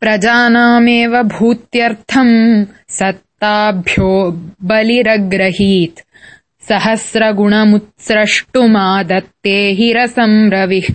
प्रजानामेव भूत्यर्थम् सत्ताभ्यो बलिरग्रहीत्। सहस्रगुणमुत्स्रष्टुमादत्ते हि रसं रविः।